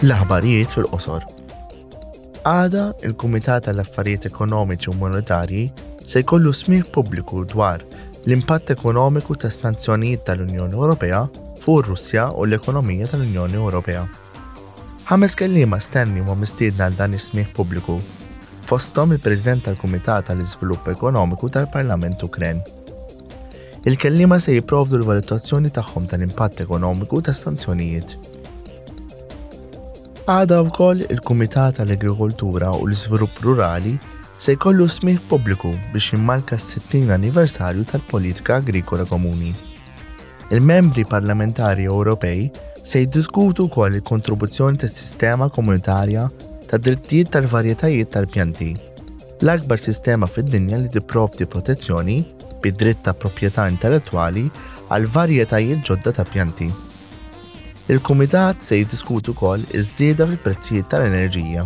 L-aħbarijiet fil-qosor. Għada, il-Kumitat tal-Affarijiet Ekonomiċi u Monetarji se jkollu smieħ pubbliku dwar l-impatt ekonomiku tas sanzjonijiet tal-Unjoni Ewropea fuq ir-Russja u l-ekonomija tal-Unjoni Ewropea. Ħames kelliema stenni huma mistiedna għal dan is-smieħ pubbliku, fosthom il-President tal-Kumitat tal-Iżvilupp Ekonomiku tal-Parlament Ukren. Il-kelliema se jipprovdu l-valutazzjoni tagħhom tal-impatt ekonomiku ta' sanzjonijiet. Għada wkoll il-Kumitat tal-Agrikoltura u l-Iżvilupp Rurali se jkollu smih pubbliku biex jimmarka s-60 anniversarju tal-Politika Agrikola Komuni. Il-membri parlamentari Ewropej se jiddiskutu wkoll il-kontribuzzjoni tas-sistema komunitarja tad drittijiet tal-varjetajiet tal-pjanti L-akbar sistema fid-dinja li tipprovdi protezzjoni bi dritt ta' proprjetà intellettwali għal varjetajiet ġodda ta' pjanti. Il-Kumitat se jiddiskutu wkoll iż-żieda fil-prezzijiet tal-enerġija.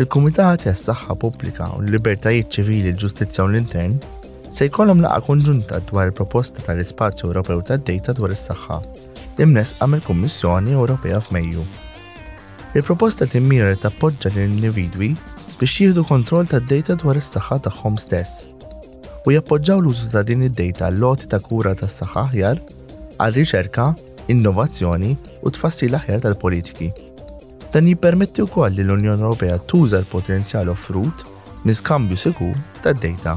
Il-Kumitat għas saħħa Pubblika u l-Libertajiet Ċivili, l-Ġustizzja u l-Intern se jkollhom laqgħa konġunta dwar il-proposta tal-Ispazju Ewropew tad-Dejta dwar is-Saħħa, imnessqa mill-Kummissjoni Ewropea f'Mejju. Il-proposta timmira li tappoġġa lill-individwi biex jieħdu kontroll tad-dejta dwar is-saħħa tagħhom stess u jappoġġaw l-użu ta' din id-dejta għall-għoti ta' kura tas-saħħa aħjar għal riċerka, innovazzjoni u tfassil aħjar tal-politiki. Dan jippermetti wkoll li l-Unjoni Ewropea tuża l-potenzjal offrut minn skambju sikur tad-dejta.